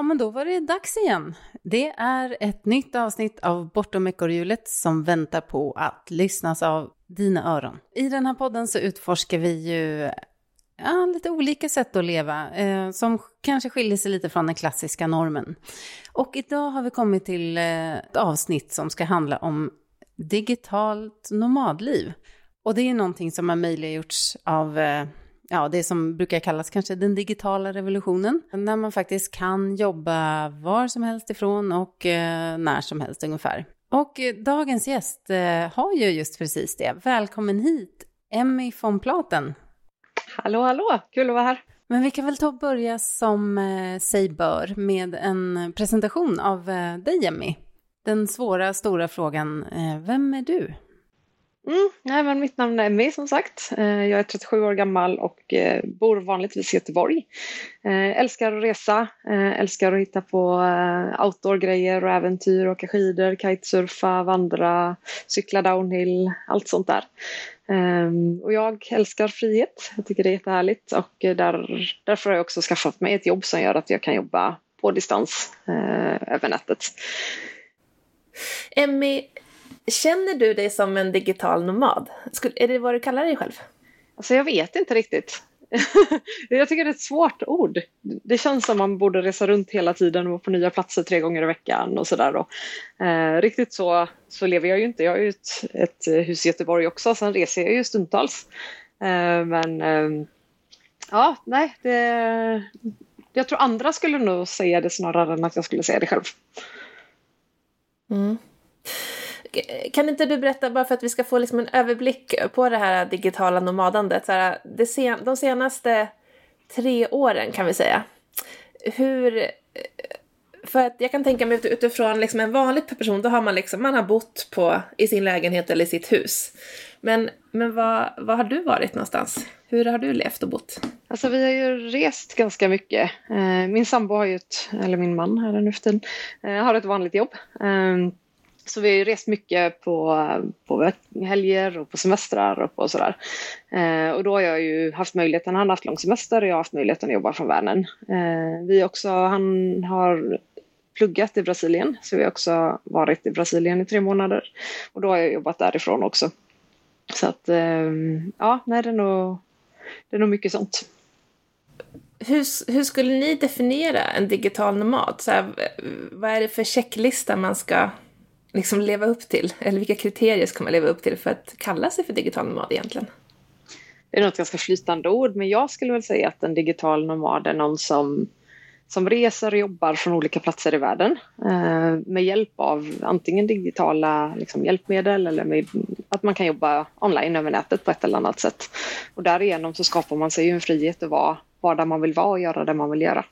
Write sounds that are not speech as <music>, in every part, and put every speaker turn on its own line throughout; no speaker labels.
Ja, men då var det dags igen. Det är ett nytt avsnitt av Bortom ekorrhjulet som väntar på att lyssnas av dina öron. I den här podden så utforskar vi ju ja, lite olika sätt att leva eh, som kanske skiljer sig lite från den klassiska normen. Och idag har vi kommit till eh, ett avsnitt som ska handla om digitalt nomadliv. Och det är någonting som har möjliggjorts av eh, ja, det som brukar kallas kanske den digitala revolutionen. När man faktiskt kan jobba var som helst ifrån och eh, när som helst ungefär. Och eh, dagens gäst eh, har ju just precis det. Välkommen hit, Emmy von Platen.
Hallå, hallå, kul att vara här.
Men vi kan väl ta och börja som eh, sig bör med en presentation av eh, dig, Emmy. Den svåra, stora frågan, eh, vem är du?
Mm, nej, men mitt namn är Emmy som sagt. Eh, jag är 37 år gammal och eh, bor vanligtvis i Göteborg. Eh, älskar att resa, älskar att hitta på outdoor-grejer och äventyr, åka skidor, kitesurfa, vandra, cykla downhill, allt sånt där. Ehm, och jag älskar frihet, jag tycker det är jättehärligt och där, därför har jag också skaffat mig ett jobb som gör att jag kan jobba på distans över nätet.
Emmy, Känner du dig som en digital nomad? Är det vad du kallar dig själv?
Alltså jag vet inte riktigt. <laughs> jag tycker det är ett svårt ord. Det känns som man borde resa runt hela tiden och vara på nya platser tre gånger i veckan och sådär. Eh, riktigt så, så lever jag ju inte. Jag har ju ett, ett hus i Göteborg också, sen reser jag ju stundtals. Eh, men eh, ja, nej, det, jag tror andra skulle nog säga det snarare än att jag skulle säga det själv.
Mm. Eh, kan inte du berätta, bara för att vi ska få liksom en överblick på det här digitala nomadandet, så här, det sen, de senaste tre åren kan vi säga. Hur... Eh, för att jag kan tänka mig utifrån liksom en vanlig person, då har man liksom, man har bott på, i sin lägenhet eller i sitt hus. Men, men vad, vad har du varit någonstans? Hur har du levt och bott?
Alltså vi har ju rest ganska mycket. Eh, min sambo har ju ett, eller min man här nu för tiden, har ett vanligt jobb. Ehm, så vi har ju rest mycket på, på helger och på semestrar och på sådär. Eh, och då har jag ju haft möjligheten, han har haft lång semester och jag har haft möjligheten att jobba från Vänern. Eh, vi också, han har pluggat i Brasilien så vi har också varit i Brasilien i tre månader. Och då har jag jobbat därifrån också. Så att eh, ja, nej det är nog, det är nog mycket sånt.
Hur, hur skulle ni definiera en digital nomad? Så här, vad är det för checklista man ska liksom leva upp till? Eller vilka kriterier ska man leva upp till för att kalla sig för digital nomad egentligen?
Det är något ganska flytande ord, men jag skulle väl säga att en digital nomad är någon som, som reser och jobbar från olika platser i världen eh, med hjälp av antingen digitala liksom, hjälpmedel eller med, att man kan jobba online över nätet på ett eller annat sätt. Och därigenom så skapar man sig en frihet att vara, vara där man vill vara och göra det man vill göra.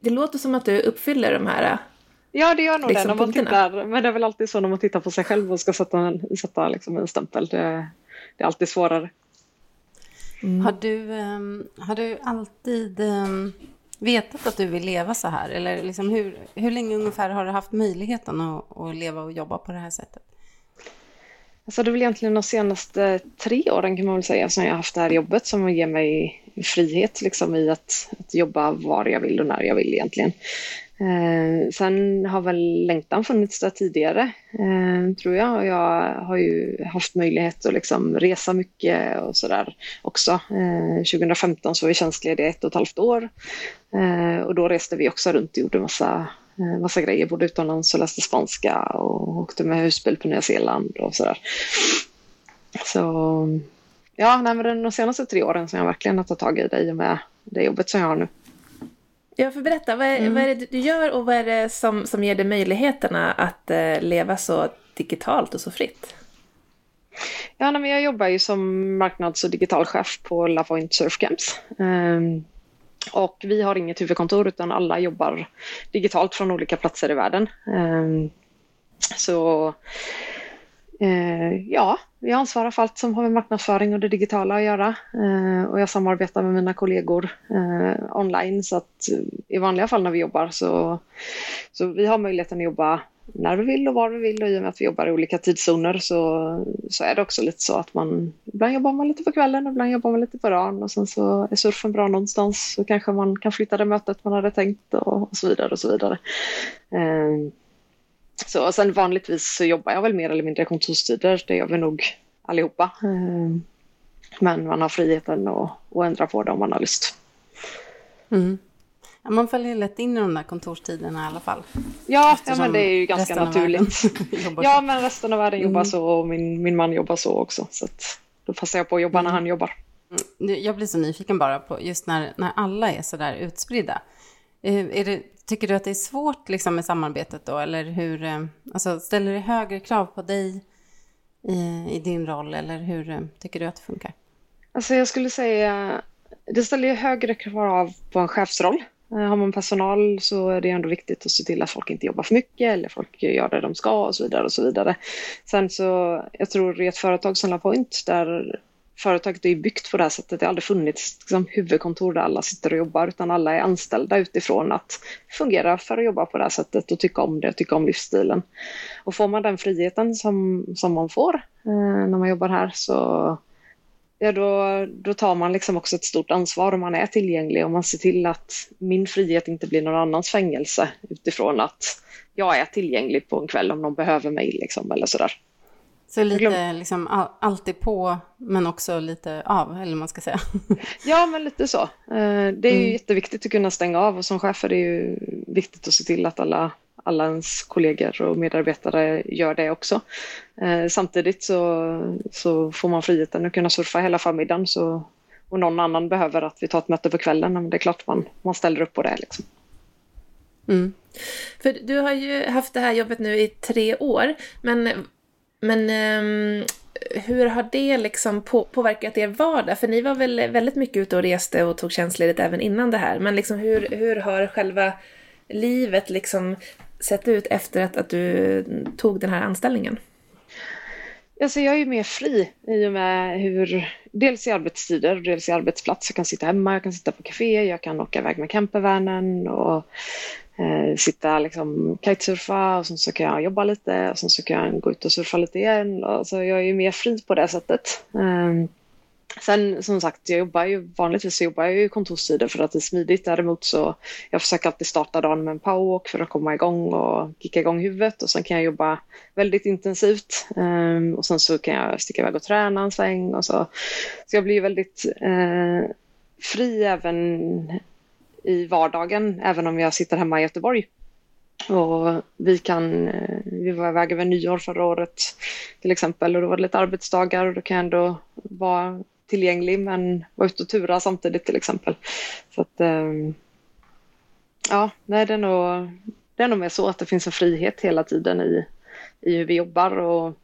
Det låter som att du uppfyller de här
Ja, det gör nog liksom det när man tittar. Men det är väl alltid så när man tittar på sig själv och ska sätta en, sätta liksom en stämpel. Det, det är alltid svårare.
Mm. Har, du, um, har du alltid um, vetat att du vill leva så här? Eller liksom hur, hur länge ungefär har du haft möjligheten att, att leva och jobba på det här sättet?
Alltså det är väl egentligen de senaste tre åren kan man väl säga som jag har haft det här jobbet som ger mig frihet liksom i att, att jobba var jag vill och när jag vill egentligen. Eh, sen har väl längtan funnits där tidigare, eh, tror jag. Och jag har ju haft möjlighet att liksom resa mycket och sådär också. Eh, 2015 så var vi tjänstlediga ett och ett halvt år. Eh, och då reste vi också runt och gjorde massa, eh, massa grejer, både utomlands och läste spanska och åkte med husbil på Nya Zeeland och sådär. Så ja, nej, men de senaste tre åren som jag verkligen har tagit tag i det i och med det jobbet som jag har nu.
Ja, för berätta, vad är, mm. vad är det du gör och vad är det som, som ger dig möjligheterna att eh, leva så digitalt och så fritt?
Ja, men jag jobbar ju som marknads och digitalchef på Lapointe Surfcamps. Um, och vi har inget huvudkontor utan alla jobbar digitalt från olika platser i världen. Um, så Eh, ja, jag ansvarar för allt som har med marknadsföring och det digitala att göra. Eh, och jag samarbetar med mina kollegor eh, online så att eh, i vanliga fall när vi jobbar så, så vi har möjligheten att jobba när vi vill och var vi vill och i och med att vi jobbar i olika tidszoner så, så är det också lite så att man ibland jobbar man lite på kvällen och ibland jobbar man lite på dagen och sen så är surfen bra någonstans så kanske man kan flytta det mötet man hade tänkt och, och så vidare och så vidare. Eh, så och sen vanligtvis så jobbar jag väl mer eller mindre kontorstider, det gör vi nog allihopa. Eh, men man har friheten att, att ändra på det om man har lust.
Mm. Ja, man följer lätt in i de där kontorstiderna i alla fall.
Ja, ja men det är ju ganska naturligt. <laughs> ja, men resten av världen jobbar mm. så och min, min man jobbar så också. Så att då passar jag på att jobba när mm. han jobbar.
Mm. Jag blir så nyfiken bara på just när, när alla är så där utspridda. Eh, är det, tycker du att det är svårt liksom med samarbetet då? Eller hur, eh, alltså, ställer det högre krav på dig i, i din roll? Eller hur eh, tycker du att det funkar?
Alltså jag skulle säga, det ställer ju högre krav på en chefsroll. Eh, har man personal så är det ändå viktigt att se till att folk inte jobbar för mycket eller folk gör det de ska och så vidare. och så vidare. Sen så, jag tror i ett företag som LaPoint där företaget är byggt på det här sättet. Det har aldrig funnits liksom, huvudkontor där alla sitter och jobbar utan alla är anställda utifrån att fungera för att jobba på det här sättet och tycka om det och tycka om livsstilen. Och får man den friheten som, som man får eh, när man jobbar här så ja, då, då tar man liksom också ett stort ansvar om man är tillgänglig och man ser till att min frihet inte blir någon annans fängelse utifrån att jag är tillgänglig på en kväll om någon behöver mig liksom, eller sådär.
Så lite liksom alltid på, men också lite av, eller man ska säga. <laughs>
ja, men lite så. Eh, det är ju mm. jätteviktigt att kunna stänga av och som chef är det ju viktigt att se till att alla alla ens kollegor och medarbetare gör det också. Eh, samtidigt så, så får man friheten att kunna surfa hela förmiddagen så, och någon annan behöver att vi tar ett möte på kvällen, men det är klart man, man ställer upp på det. Liksom.
Mm. För du har ju haft det här jobbet nu i tre år, men, men um, hur har det liksom på, påverkat er vardag? För ni var väl väldigt mycket ute och reste och tog tjänstledigt även innan det här, men liksom hur, hur har själva livet liksom sett ut efter att, att du tog den här anställningen?
Alltså jag är ju mer fri i och med hur, dels i arbetstider, dels i arbetsplats. Jag kan sitta hemma, jag kan sitta på café, jag kan åka iväg med campervanen och eh, sitta liksom kitesurfa och sen så kan jag jobba lite och sen så kan jag gå ut och surfa lite igen. Alltså jag är ju mer fri på det sättet. Eh, Sen som sagt, jag jobbar ju vanligtvis så jobbar jag ju kontorstider för att det är smidigt. Däremot så jag försöker alltid starta dagen med en powerwalk för att komma igång och kicka igång huvudet och sen kan jag jobba väldigt intensivt eh, och sen så kan jag sticka iväg och träna en sväng och så. Så jag blir ju väldigt eh, fri även i vardagen, även om jag sitter hemma i Göteborg. Och vi kan, eh, vi var iväg över nyår förra året till exempel och då var det lite arbetsdagar och då kan jag ändå vara tillgänglig men vara ute och tura samtidigt till exempel. Så att, ehm, ja, nej, det är nog, det är nog mer så att det finns en frihet hela tiden i, i hur vi jobbar och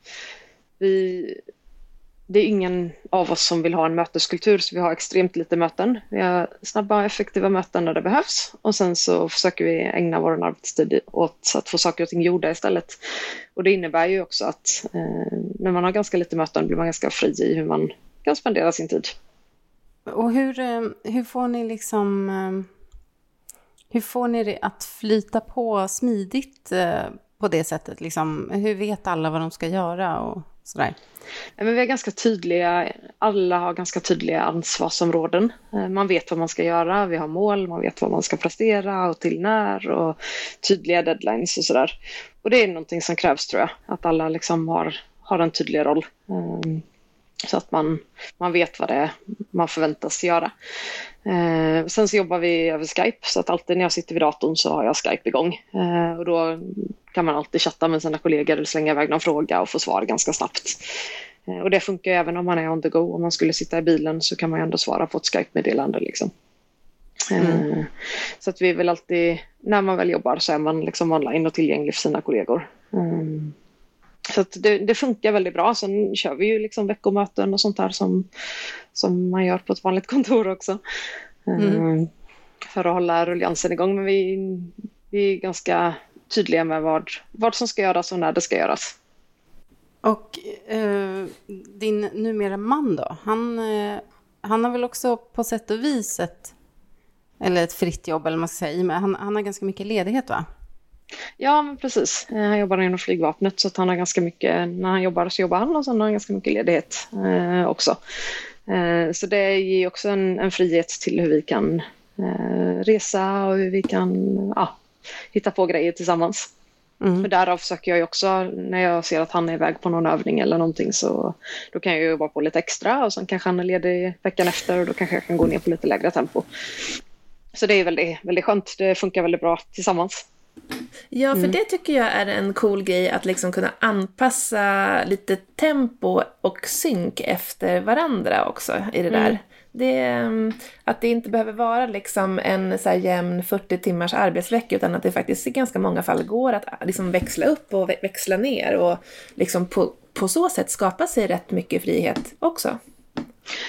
vi, det är ingen av oss som vill ha en möteskultur så vi har extremt lite möten. Vi har snabba och effektiva möten när det behövs och sen så försöker vi ägna vår arbetstid åt att få saker och ting gjorda istället. Och det innebär ju också att eh, när man har ganska lite möten blir man ganska fri i hur man kan spendera sin tid.
Och hur, eh, hur får ni liksom... Eh, hur får ni det att flyta på smidigt eh, på det sättet? Liksom, hur vet alla vad de ska göra och sådär?
Men vi är ganska tydliga, alla har ganska tydliga ansvarsområden. Eh, man vet vad man ska göra, vi har mål, man vet vad man ska prestera och till när och tydliga deadlines och sådär. Och det är någonting som krävs tror jag, att alla liksom har, har en tydlig roll. Eh, så att man, man vet vad det är man förväntas göra. Eh, sen så jobbar vi över Skype så att alltid när jag sitter vid datorn så har jag Skype igång. Eh, och då kan man alltid chatta med sina kollegor eller slänga iväg någon fråga och få svar ganska snabbt. Eh, och det funkar även om man är on the go. Om man skulle sitta i bilen så kan man ändå svara på ett Skype-meddelande. Liksom. Eh, mm. Så att vi är väl alltid, när man väl jobbar så är man liksom online och tillgänglig för sina kollegor. Mm. Så det, det, funkar väldigt bra. Sen kör vi ju liksom veckomöten och sånt där som, som man gör på ett vanligt kontor också. Mm. Eh, för att hålla rulliansen igång. Men vi, vi är ganska tydliga med vad, vad som ska göras och när det ska göras.
Och eh, din numera man då? Han, eh, han har väl också på sätt och vis ett, eller ett fritt jobb eller man ska säga, men han, han har ganska mycket ledighet va?
Ja, men precis. Eh, han jobbar inom flygvapnet så att han har ganska mycket, när han jobbar så jobbar han och sen har han ganska mycket ledighet eh, också. Eh, så det ger också en, en, frihet till hur vi kan eh, resa och hur vi kan ja, hitta på grejer tillsammans. Mm. För därav försöker jag också, när jag ser att han är iväg på någon övning eller någonting så då kan jag jobba på lite extra och sen kanske han är ledig veckan efter och då kanske jag kan gå ner på lite lägre tempo. Så det är väldigt, väldigt skönt, det funkar väldigt bra tillsammans.
Ja, för mm. det tycker jag är en cool grej att liksom kunna anpassa lite tempo och synk efter varandra också i det där. Mm. Det, mm, att det inte behöver vara liksom en så här jämn 40 timmars arbetsvecka utan att det faktiskt i ganska många fall går att liksom växla upp och växla ner och liksom på, på så sätt skapa sig rätt mycket frihet också.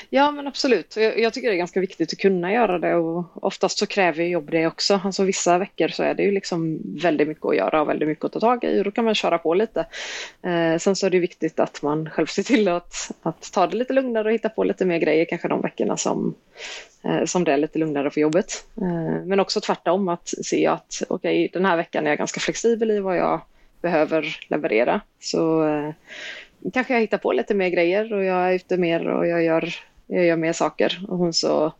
Ja men absolut, jag, jag, tycker det är ganska viktigt att kunna göra det och oftast så kräver jobb det också. Alltså vissa veckor så är det ju liksom väldigt mycket att göra och väldigt mycket att ta tag i och då kan man köra på lite. Eh, sen så är det viktigt att man själv ser till att, att ta det lite lugnare och hitta på lite mer grejer kanske de veckorna som, eh, som det är lite lugnare för jobbet. Eh, men också tvärtom att se att okej okay, den här veckan är jag ganska flexibel i vad jag behöver leverera. Så eh, kanske jag hittar på lite mer grejer och jag är ute mer och jag gör, jag gör mer saker. Och hon så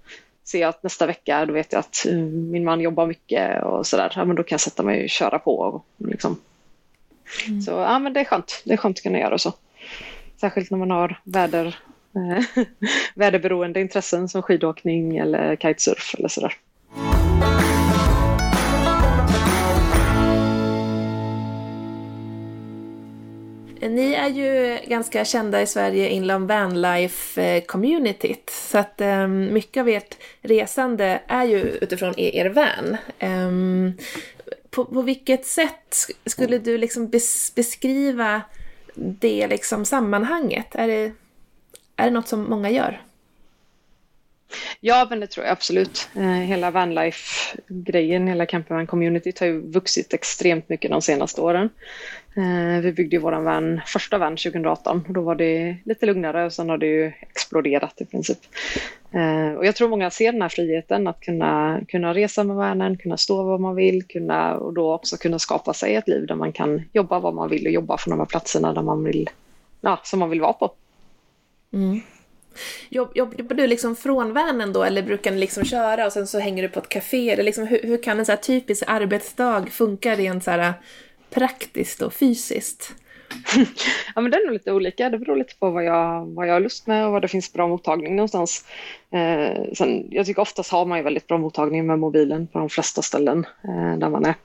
ser jag att nästa vecka, då vet jag att uh, min man jobbar mycket och sådär. Ja, men då kan jag sätta mig och köra på. Och, liksom. Mm. Så ja, men det är skönt. Det är skönt att kunna göra så. Särskilt när man har väder, eh, <laughs> väderberoende intressen som skidåkning eller kitesurf eller sådär.
Ni är ju ganska kända i Sverige inom vanlife-communityt. Så att um, mycket av ert resande är ju utifrån er van. Um, på, på vilket sätt skulle du liksom bes beskriva det liksom sammanhanget? Är det, är det något som många gör?
Ja, men det tror jag absolut. Eh, hela vanlife-grejen, hela campervan-communityt har ju vuxit extremt mycket de senaste åren. Eh, vi byggde ju vår van, första van 2018 och då var det lite lugnare och sen har det ju exploderat i princip. Eh, och jag tror många ser den här friheten att kunna, kunna resa med vanen, kunna stå var man vill kunna, och då också kunna skapa sig ett liv där man kan jobba var man vill och jobba från de här platserna där man vill, ja, som man vill vara på.
Mm. Jobbar du liksom från vanen då eller brukar ni liksom köra och sen så hänger du på ett café? Eller liksom, hur, hur kan en så här typisk arbetsdag funka rent så här praktiskt och fysiskt? <laughs>
ja, men det är nog lite olika. Det beror lite på vad jag, vad jag har lust med och vad det finns bra mottagning någonstans. Eh, sen, jag tycker oftast har man ju väldigt bra mottagning med mobilen på de flesta ställen eh, där man är.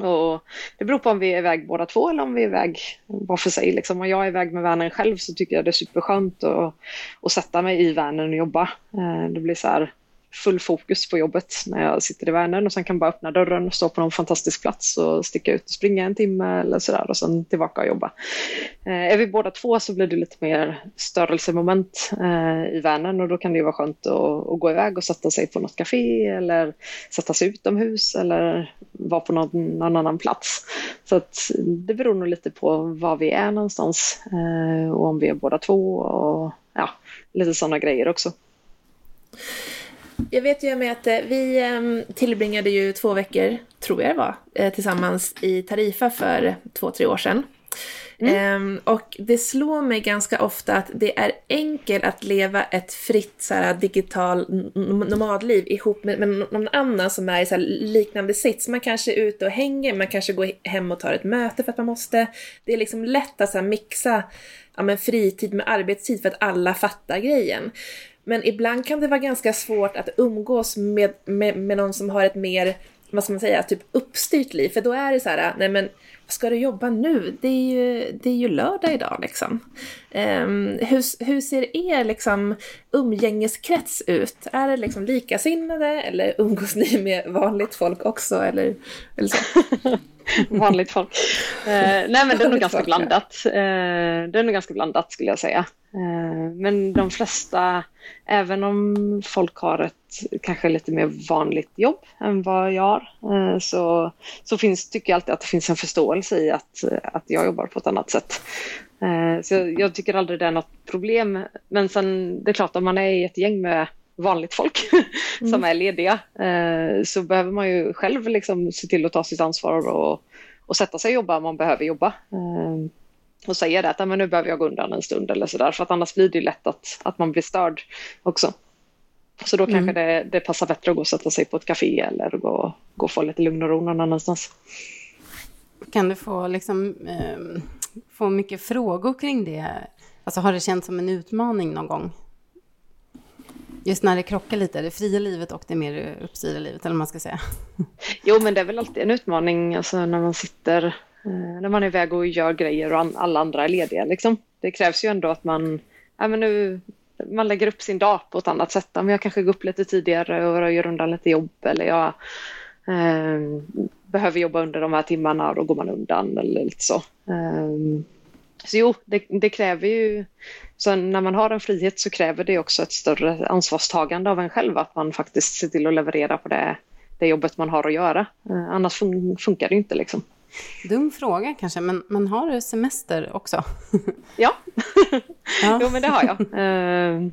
Och det beror på om vi är iväg båda två eller om vi är iväg var för sig. Liksom. Om jag är iväg med vanen själv så tycker jag det är superskönt att, att sätta mig i vanen och jobba. Eh, det blir så här, full fokus på jobbet när jag sitter i värnen och sen kan bara öppna dörren och stå på någon fantastisk plats och sticka ut och springa en timme eller sådär och sen tillbaka och jobba. Eh, är vi båda två så blir det lite mer störelsemoment eh, i värnen och då kan det ju vara skönt att, att, gå iväg och sätta sig på något café eller sätta sig utomhus eller vara på någon, någon annan plats. Så att det beror nog lite på var vi är någonstans eh, och om vi är båda två och ja, lite sådana grejer också.
Jag vet ju med att eh, vi ehm, tillbringade ju två veckor, tror jag det var, eh, tillsammans i Tarifa för två, tre år sedan. Mm. Um, och det slår mig ganska ofta att det är enkelt att leva ett fritt så här, digital nomadliv ihop med, med någon annan som är i så här, liknande sits. Man kanske är ute och hänger, man kanske går hem och tar ett möte för att man måste. Det är liksom lätt att så här, mixa ja, men fritid med arbetstid för att alla fattar grejen. Men ibland kan det vara ganska svårt att umgås med, med, med någon som har ett mer, vad ska man säga, typ uppstyrt liv. För då är det så här, nej men ska du jobba nu? Det är ju, det är ju lördag idag liksom. Um, hur, hur ser er liksom umgängeskrets ut? Är det liksom likasinnade eller umgås ni med vanligt folk också? Eller, eller så? <laughs>
vanligt folk. Uh, nej men det är nog ganska blandat. Uh, det är nog ganska blandat skulle jag säga. Uh, men de flesta, även om folk har ett kanske lite mer vanligt jobb än vad jag har, så, så finns, tycker jag alltid att det finns en förståelse i att, att jag jobbar på ett annat sätt. Så jag, jag tycker aldrig det är något problem. Men sen det är klart om man är i ett gäng med vanligt folk <laughs> mm. som är lediga eh, så behöver man ju själv liksom se till att ta sitt ansvar och, och sätta sig och jobba om man behöver jobba. Och säga det att men nu behöver jag gå undan en stund eller sådär för att annars blir det lätt att, att man blir störd också. Så då mm. kanske det, det passar bättre att gå och sätta sig på ett café eller gå, gå och få lite lugn och ro någon annanstans.
Kan du få, liksom, eh, få mycket frågor kring det? Alltså har det känts som en utmaning någon gång? Just när det krockar lite, det fria livet och det mer uppstyrda livet, eller vad man ska säga.
Jo, men det är väl alltid en utmaning alltså, när man sitter, Eh, när man är iväg och gör grejer och an, alla andra är lediga. Liksom. Det krävs ju ändå att man, ja, men nu, man lägger upp sin dag på ett annat sätt. Men jag kanske går upp lite tidigare och gör undan lite jobb eller jag eh, behöver jobba under de här timmarna och då går man undan eller lite så. Eh, så jo, det, det, kräver ju, så när man har en frihet så kräver det också ett större ansvarstagande av en själv, att man faktiskt ser till att leverera på det, det jobbet man har att göra. Eh, annars fun funkar det inte liksom.
Dum fråga kanske, men, men har du semester också? <laughs>
ja, ja. jo men det har jag. Eh,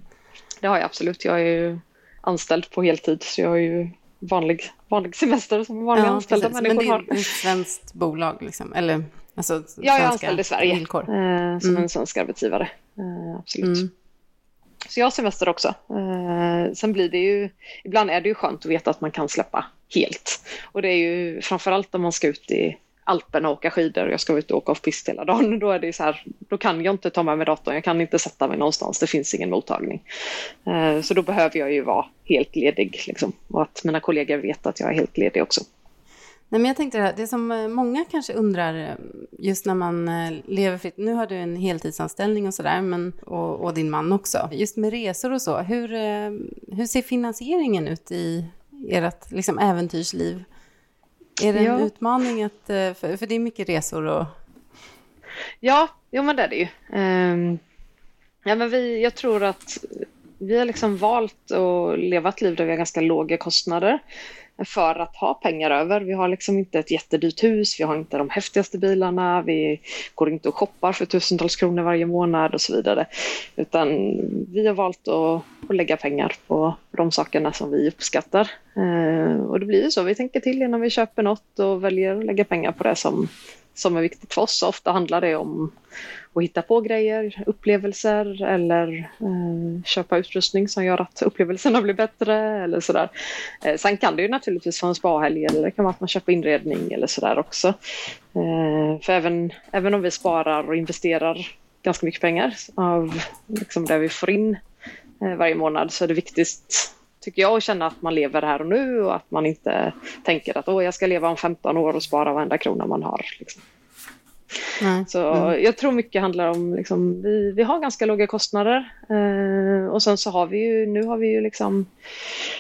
det har jag absolut. Jag är ju anställd på heltid, så jag har ju vanlig, vanlig semester som vanliga ja, anställda precis. människor
har. Men det är ett svenskt bolag, liksom, eller Alltså,
ja, jag är anställd i Sverige villkor. Eh, som mm. en svensk arbetsgivare. Eh, absolut. Mm. Så jag har semester också. Eh, sen blir det ju, ibland är det ju skönt att veta att man kan släppa helt. Och det är ju framförallt om man ska ut i Alperna och åka skidor och jag ska ut och åka off-pist hela dagen. <laughs> Då är det så här, då kan jag inte ta med mig datorn, jag kan inte sätta mig någonstans, det finns ingen mottagning. Eh, så då behöver jag ju vara helt ledig liksom. och att mina kollegor vet att jag är helt ledig också.
Nej, men jag tänkte det, här, det som eh, många kanske undrar eh, just när man lever fritt. Nu har du en heltidsanställning och sådär, och, och din man också. Just med resor och så, hur, hur ser finansieringen ut i ert liksom, äventyrsliv? Är det en ja. utmaning att, för, för det är mycket resor och...
Ja, jo men det är det ju. Um, ja, men vi, jag tror att vi har liksom valt att leva ett liv där vi har ganska låga kostnader för att ha pengar över. Vi har liksom inte ett jättedyrt hus, vi har inte de häftigaste bilarna, vi går inte och shoppar för tusentals kronor varje månad och så vidare. Utan vi har valt att, att lägga pengar på de sakerna som vi uppskattar. Eh, och det blir ju så, vi tänker till innan vi köper något och väljer att lägga pengar på det som, som är viktigt för oss. Ofta handlar det om och hitta på grejer, upplevelser eller eh, köpa utrustning som gör att upplevelserna blir bättre eller sådär. Eh, sen kan det ju naturligtvis vara en spahelg eller det kan vara att man köper inredning eller sådär också. Eh, för även, även om vi sparar och investerar ganska mycket pengar av liksom det vi får in eh, varje månad så är det viktigt tycker jag, att känna att man lever här och nu och att man inte tänker att Åh, jag ska leva om 15 år och spara varenda krona man har. Liksom. Så mm. jag tror mycket handlar om, liksom, vi, vi har ganska låga kostnader eh, och sen så har vi ju, nu har vi ju liksom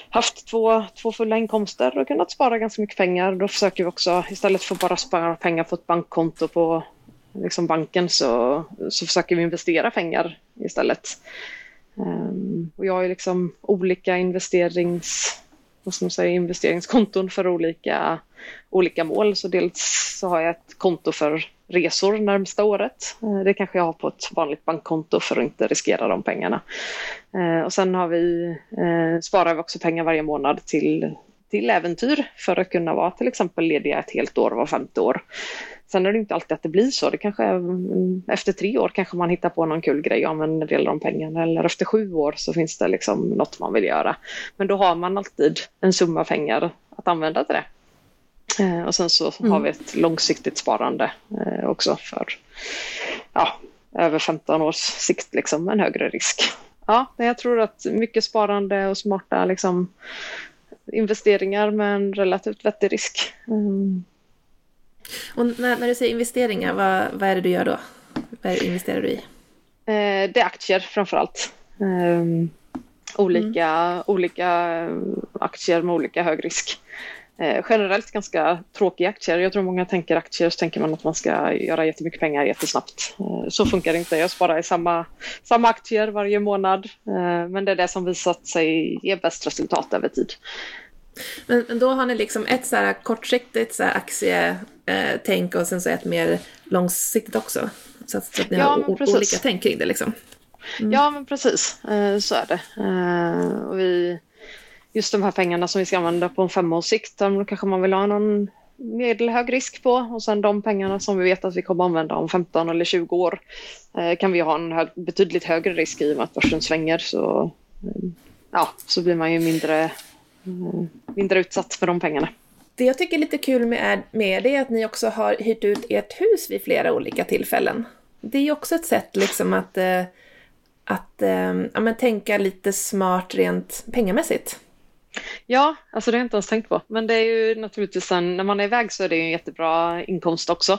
haft två, två fulla inkomster och kunnat spara ganska mycket pengar. Då försöker vi också, istället för bara spara pengar på ett bankkonto på liksom banken så, så försöker vi investera pengar istället. Um, och jag har ju liksom olika investerings, vad ska man säga, investeringskonton för olika, olika mål. Så dels så har jag ett konto för resor närmsta året. Eh, det kanske jag har på ett vanligt bankkonto för att inte riskera de pengarna. Eh, och sen har vi, eh, sparar vi också pengar varje månad till, till äventyr för att kunna vara till exempel lediga ett helt år var femte år. Sen är det inte alltid att det blir så. Det kanske är, efter tre år kanske man hittar på någon kul grej och använder del av de pengarna. Eller efter sju år så finns det liksom något man vill göra. Men då har man alltid en summa pengar att använda till det. Eh, och sen så mm. har vi ett långsiktigt sparande eh, också för ja, över 15 års sikt, liksom en högre risk. Ja, jag tror att mycket sparande och smarta liksom, investeringar med en relativt vettig risk. Mm.
Och när, när, du säger investeringar, vad, vad är det du gör då? Vad investerar du i?
Eh, det är aktier framför allt. Eh, olika, mm. olika aktier med olika hög risk eh, generellt ganska tråkiga aktier. Jag tror många tänker aktier så tänker man att man ska göra jättemycket pengar jättesnabbt. Eh, så funkar det inte. Jag sparar i samma, samma aktier varje månad. Eh, men det är det som visat sig ge bäst resultat över tid.
Men, men då har ni liksom ett så här kortsiktigt så här aktietänk och sen så ett mer långsiktigt också? Så att, så att ni ja, har olika tänk kring det liksom?
Mm. Ja, men precis. Eh, så är det. Eh, och vi, just de här pengarna som vi ska använda på en femårssikt, då kanske man vill ha någon medelhög risk på och sen de pengarna som vi vet att vi kommer använda om 15 eller 20 år eh, kan vi ha en hög, betydligt högre risk i och med att börsen svänger så, eh, ja, så blir man ju mindre, eh, mindre utsatt för de pengarna.
Det jag tycker är lite kul med, med det är att ni också har hyrt ut ert hus vid flera olika tillfällen. Det är ju också ett sätt liksom att, att ja, men tänka lite smart rent pengamässigt.
Ja, alltså det har jag inte ens tänkt på. Men det är ju naturligtvis sen, när man är iväg så är det ju en jättebra inkomst också.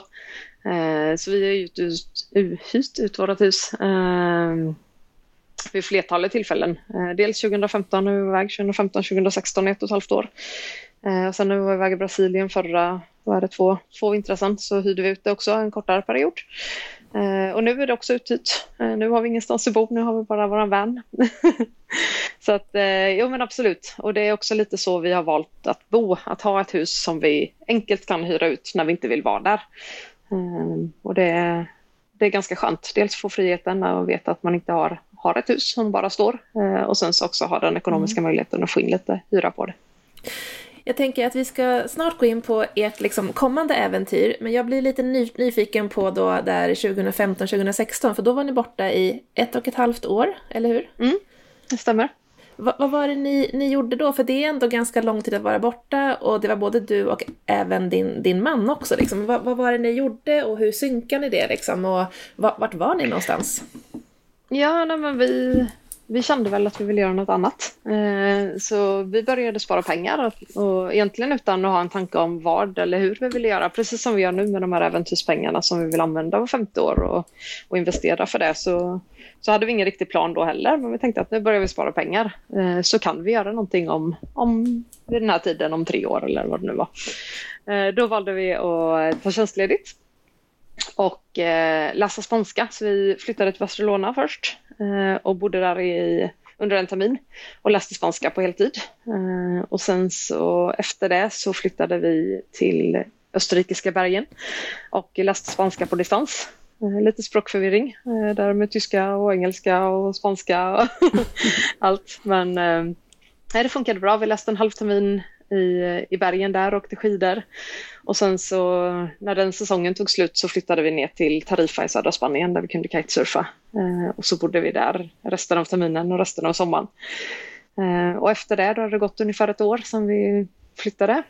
Eh, så vi har ju ut, hyrt ut vårt hus eh, vid flertalet tillfällen. Eh, dels 2015 när vi var iväg, 2015, 2016, ett och ett halvt år. Eh, och sen när vi var iväg i Brasilien förra, vad är det, två, två vintrar sedan så hyrde vi ut det också en kortare period. Eh, och nu är det också uthyrt. Eh, nu har vi ingenstans att bo, nu har vi bara våran van. <laughs> så att, eh, jo men absolut. Och det är också lite så vi har valt att bo, att ha ett hus som vi enkelt kan hyra ut när vi inte vill vara där. Eh, och det, det är ganska skönt. Dels få friheten och veta att man inte har, har ett hus som bara står och sen så också ha den ekonomiska mm. möjligheten att få in lite hyra på det.
Jag tänker att vi ska snart gå in på ert liksom kommande äventyr, men jag blir lite ny, nyfiken på då där 2015-2016, för då var ni borta i ett och ett halvt år, eller hur?
Mm, det stämmer.
Va, vad var det ni, ni gjorde då? För det är ändå ganska lång tid att vara borta och det var både du och även din, din man också. Liksom. Va, vad var det ni gjorde och hur synkade ni det? Liksom? Och va, vart var ni någonstans?
Ja, nej, men vi, vi kände väl att vi ville göra något annat. Eh, så vi började spara pengar och egentligen utan att ha en tanke om vad eller hur vi ville göra. Precis som vi gör nu med de här äventyrspengarna som vi vill använda var femte år och, och investera för det. Så, så hade vi ingen riktig plan då heller. Men vi tänkte att nu börjar vi spara pengar. Eh, så kan vi göra någonting om, om vid den här tiden om tre år eller vad det nu var. Eh, då valde vi att ta tjänstledigt och läsa spanska. Så vi flyttade till Barcelona först Eh, och bodde där i, under en termin och läste spanska på heltid. Eh, och sen så efter det så flyttade vi till österrikiska bergen och läste spanska på distans. Eh, lite språkförvirring där med tyska och engelska och spanska och <laughs> allt. Men nej, det funkade bra. Vi läste en halv termin i, i bergen där och åkte skidor. Och sen så när den säsongen tog slut så flyttade vi ner till Tarifa i södra Spanien där vi kunde kitesurfa. Eh, och så bodde vi där resten av terminen och resten av sommaren. Eh, och efter det, då hade det gått ungefär ett år sedan vi flyttade,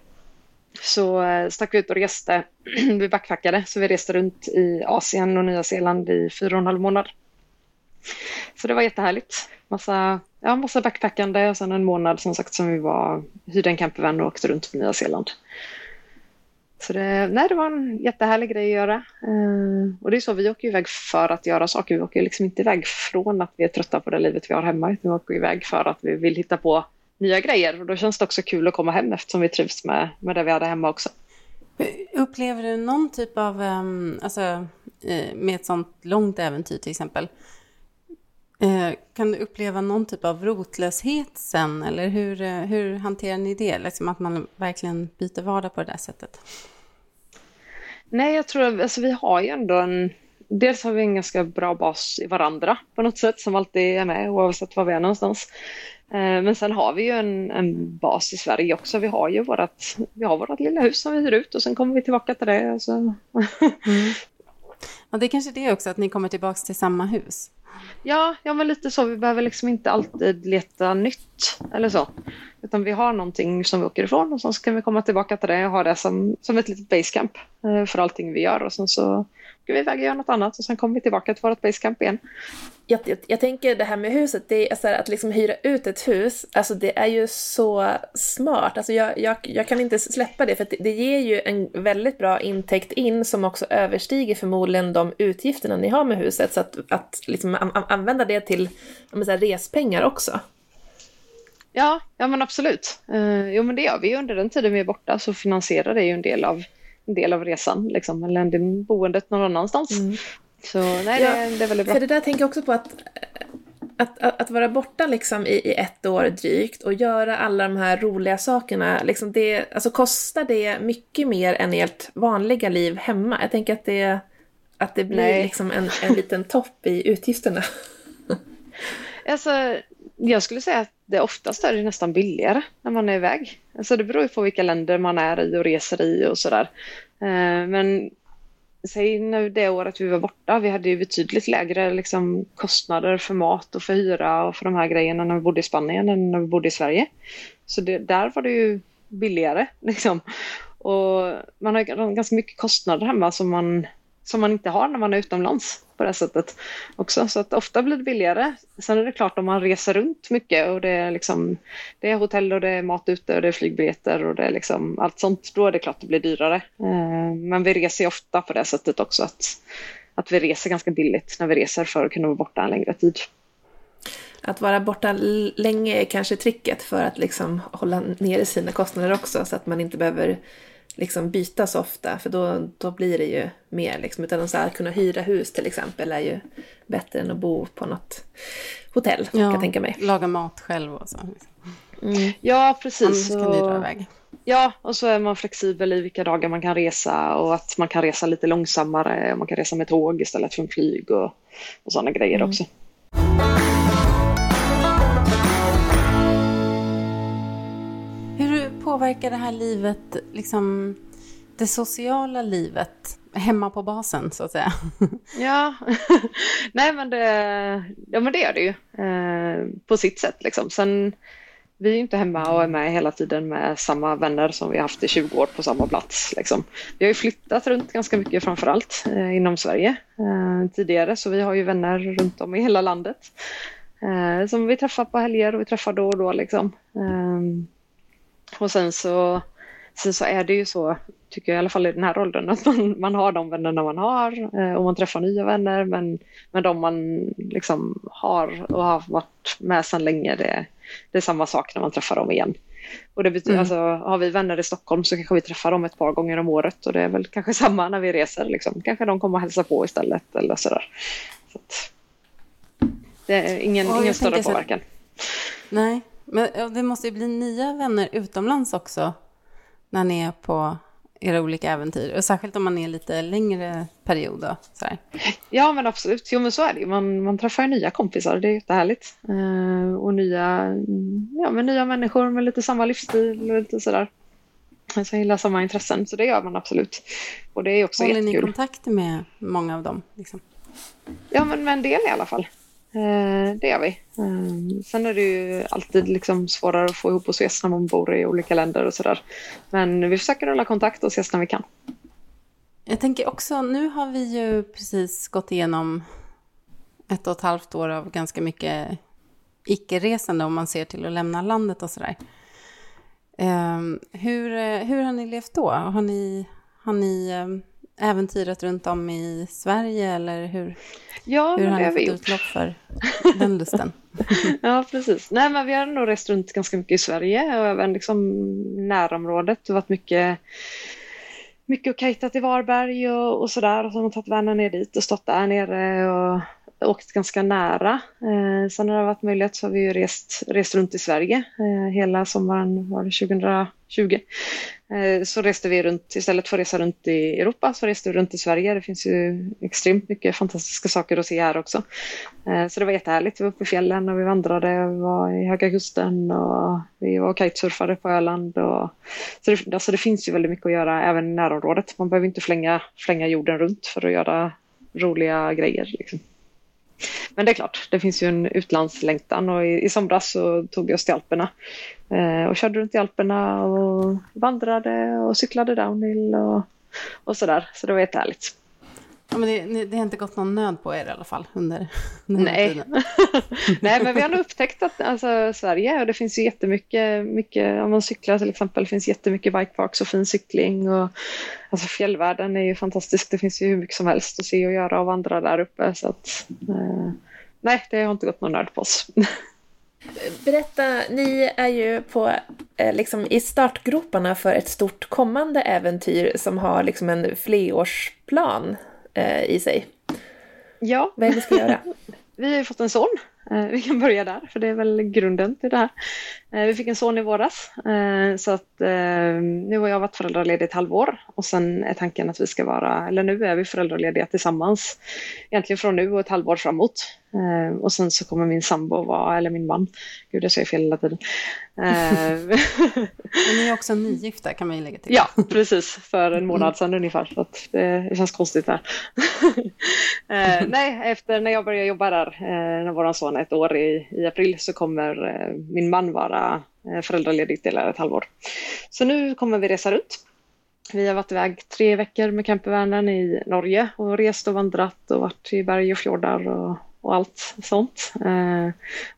så eh, stack vi ut och reste. <clears throat> vi backpackade, så vi reste runt i Asien och Nya Zeeland i fyra och en halv månad. Så det var jättehärligt. Massa, ja, massa backpackande och sen en månad som sagt som vi var, hyrde en campervan och åkte runt på Nya Zeeland. Så det, nej, det var en jättehärlig grej att göra. Uh, och det är så, vi åker iväg för att göra saker. Vi åker liksom inte iväg från att vi är trötta på det livet vi har hemma. Utan vi åker iväg för att vi vill hitta på nya grejer. Och då känns det också kul att komma hem eftersom vi trivs med, med det vi hade hemma också.
Upplever du någon typ av, um, alltså eh, med ett sånt långt äventyr till exempel, kan du uppleva någon typ av rotlöshet sen? Eller hur, eh, hur hanterar ni det? Liksom att man verkligen byter vardag på det där sättet?
Nej, jag tror alltså vi har ju ändå en... Dels har vi en ganska bra bas i varandra på något sätt som alltid är med oavsett var vi är någonstans. Eh, men sen har vi ju en, en bas i Sverige också. Vi har ju vårt, vi har vårt lilla hus som vi hyr ut och sen kommer vi tillbaka till det. Så. Mm. <laughs>
Och det är kanske det också, att ni kommer tillbaka till samma hus.
Ja, ja men lite så. Vi behöver liksom inte alltid leta nytt eller så. Utan vi har någonting som vi åker ifrån och sen så kan vi komma tillbaka till det och ha det som, som ett litet basecamp eh, för allting vi gör. Och sen så vi iväg och gör något annat och sen kommer vi tillbaka till vårt basecamp igen.
Jag, jag, jag, tänker det här med huset, det är så här, att liksom hyra ut ett hus, alltså det är ju så smart. Alltså jag, jag, jag kan inte släppa det, för det, det, ger ju en väldigt bra intäkt in som också överstiger förmodligen de utgifterna ni har med huset. Så att, att liksom an, använda det till så här, respengar också.
Ja, ja men absolut. Uh, jo men det gör vi under den tiden vi är borta så finansierar det ju en del av en del av resan, liksom, eller en boendet någon annanstans. Mm. Så nej, ja, det, det, är väldigt bra.
För det där tänker jag också på att, att, att, att vara borta liksom i, i, ett år drygt och göra alla de här roliga sakerna, liksom det, alltså kostar det mycket mer än ert vanliga liv hemma? Jag tänker att det, att det blir liksom en, en liten topp i utgifterna. <laughs>
Alltså, jag skulle säga att det oftast är det nästan billigare när man är iväg. Alltså det beror ju på vilka länder man är i och reser i och sådär. Eh, men säg nu det året vi var borta, vi hade ju betydligt lägre liksom, kostnader för mat och för hyra och för de här grejerna när vi bodde i Spanien än när vi bodde i Sverige. Så det, där var det ju billigare <laughs> liksom. Och man har ganska mycket kostnader hemma som man, som man inte har när man är utomlands på det sättet också. Så att ofta blir det billigare. Sen är det klart om man reser runt mycket och det är, liksom, det är hotell och det är mat ute och det är flygbiljetter och det är liksom allt sånt. Då är det klart det blir dyrare. Eh, men vi reser ofta på det sättet också att, att vi reser ganska billigt när vi reser för att kunna vara borta en längre tid.
Att vara borta länge är kanske tricket för att liksom hålla nere sina kostnader också så att man inte behöver liksom byta så ofta för då, då blir det ju mer liksom. Utan att kunna hyra hus till exempel är ju bättre än att bo på något hotell ja, kan jag tänka mig.
laga mat själv och så.
Mm. Ja, precis.
Annars kan ni dra iväg.
Ja, och så är man flexibel i vilka dagar man kan resa och att man kan resa lite långsammare och man kan resa med tåg istället för flyg och, och sådana grejer mm. också.
Påverkar det här livet, liksom det sociala livet hemma på basen så att säga? <laughs>
Ja, <laughs> nej men det, ja, men det gör det ju eh, på sitt sätt liksom. Sen, vi är ju inte hemma och är med hela tiden med samma vänner som vi har haft i 20 år på samma plats. Liksom. Vi har ju flyttat runt ganska mycket framförallt eh, inom Sverige eh, tidigare så vi har ju vänner runt om i hela landet eh, som vi träffar på helger och vi träffar då och då. Liksom. Ehm, och sen så, sen så är det ju så, tycker jag i alla fall i den här åldern, att man, man har de vännerna man har eh, och man träffar nya vänner men, men de man liksom har och har varit med sedan länge, det, det är samma sak när man träffar dem igen. Och det betyder, mm. alltså, har vi vänner i Stockholm så kanske vi träffar dem ett par gånger om året och det är väl kanske <laughs> samma när vi reser. Liksom. Kanske de kommer och hälsar på istället eller sådär. Så det är ingen, ingen större påverkan. Så...
Nej, men det måste ju bli nya vänner utomlands också när ni är på era olika äventyr. Och särskilt om man är lite längre period. Då, så här.
Ja, men absolut. Jo, men så är det Man, man träffar nya kompisar. Det är jättehärligt. Eh, och nya, ja, men nya människor med lite samma livsstil och lite sådär. Som gillar samma intressen. Så det gör man absolut. Och det är också
Håller
jättekul.
Håller ni kontakt med många av dem? Liksom?
Ja, men med en del i alla fall. Eh, det gör vi. Eh, sen är det ju alltid liksom svårare att få ihop och ses när man bor i olika länder och sådär. Men vi försöker hålla kontakt och ses när vi kan.
Jag tänker också, nu har vi ju precis gått igenom ett och ett halvt år av ganska mycket icke-resande om man ser till att lämna landet och sådär. Eh, hur, hur har ni levt då? Har ni, har ni äventyret runt om i Sverige eller hur,
ja,
hur har
ni
fått utlopp för <laughs> den lusten?
ja, precis. Nej, men vi har nog rest runt ganska mycket i Sverige och även liksom närområdet. Det har varit mycket mycket och kajtat i Varberg och, och sådär och så har man tagit vanen ner dit och stått där nere och åkt ganska nära. Eh, sen när det har varit möjlighet så har vi ju rest, rest runt i Sverige eh, hela sommaren var det 2020. Eh, så reste vi runt, istället för att resa runt i Europa så reste vi runt i Sverige. Det finns ju extremt mycket fantastiska saker att se här också. Eh, så det var jättehärligt. Vi var uppe i fjällen och vi vandrade, vi var i Höga Kusten och vi var kitesurfare kitesurfade på Öland. Och, så det, alltså det finns ju väldigt mycket att göra även i närområdet. Man behöver inte flänga, flänga jorden runt för att göra roliga grejer. Liksom. Men det är klart, det finns ju en utlandslängtan och i, i somras så tog vi oss till Alperna eh, och körde runt i Alperna och vandrade och cyklade downhill och, och sådär. Så det var jättehärligt.
Ja, men det, det har inte gått någon nöd på er i alla fall under,
under Nej. <laughs> Nej, men vi har nog upptäckt att alltså, Sverige, och det finns ju jättemycket, mycket, om man cyklar till exempel, det finns jättemycket bikeparks och fin cykling och alltså fjällvärlden är ju fantastisk. Det finns ju hur mycket som helst att se och göra och vandra där uppe. Så att, eh, nej, det har inte gått någon nöd på oss. <laughs>
Berätta, ni är ju på, eh, liksom, i startgroparna för ett stort kommande äventyr som har liksom en flerårsplan eh, i sig.
Ja.
Vad är det vi ska göra? <laughs>
vi har ju fått en son. Eh, vi kan börja där, för det är väl grunden till det här. Vi fick en son i våras så att nu har jag varit föräldraledig ett halvår och sen är tanken att vi ska vara, eller nu är vi föräldralediga tillsammans egentligen från nu och ett halvår framåt. Och sen så kommer min sambo vara, eller min man, gud jag säger fel hela tiden. <laughs>
Men ni är också nygifta kan man ju lägga till.
Ja, precis, för en månad sedan mm. ungefär. Så att det, känns konstigt där. <laughs> <laughs> nej, efter när jag började jobba där, när vår son är ett år i, i april, så kommer min man vara Eh, föräldraledigt delar ett halvår. Så nu kommer vi resa runt. Vi har varit iväg tre veckor med campervanen i Norge och rest och vandrat och varit i berg och fjordar och och allt sånt. Eh,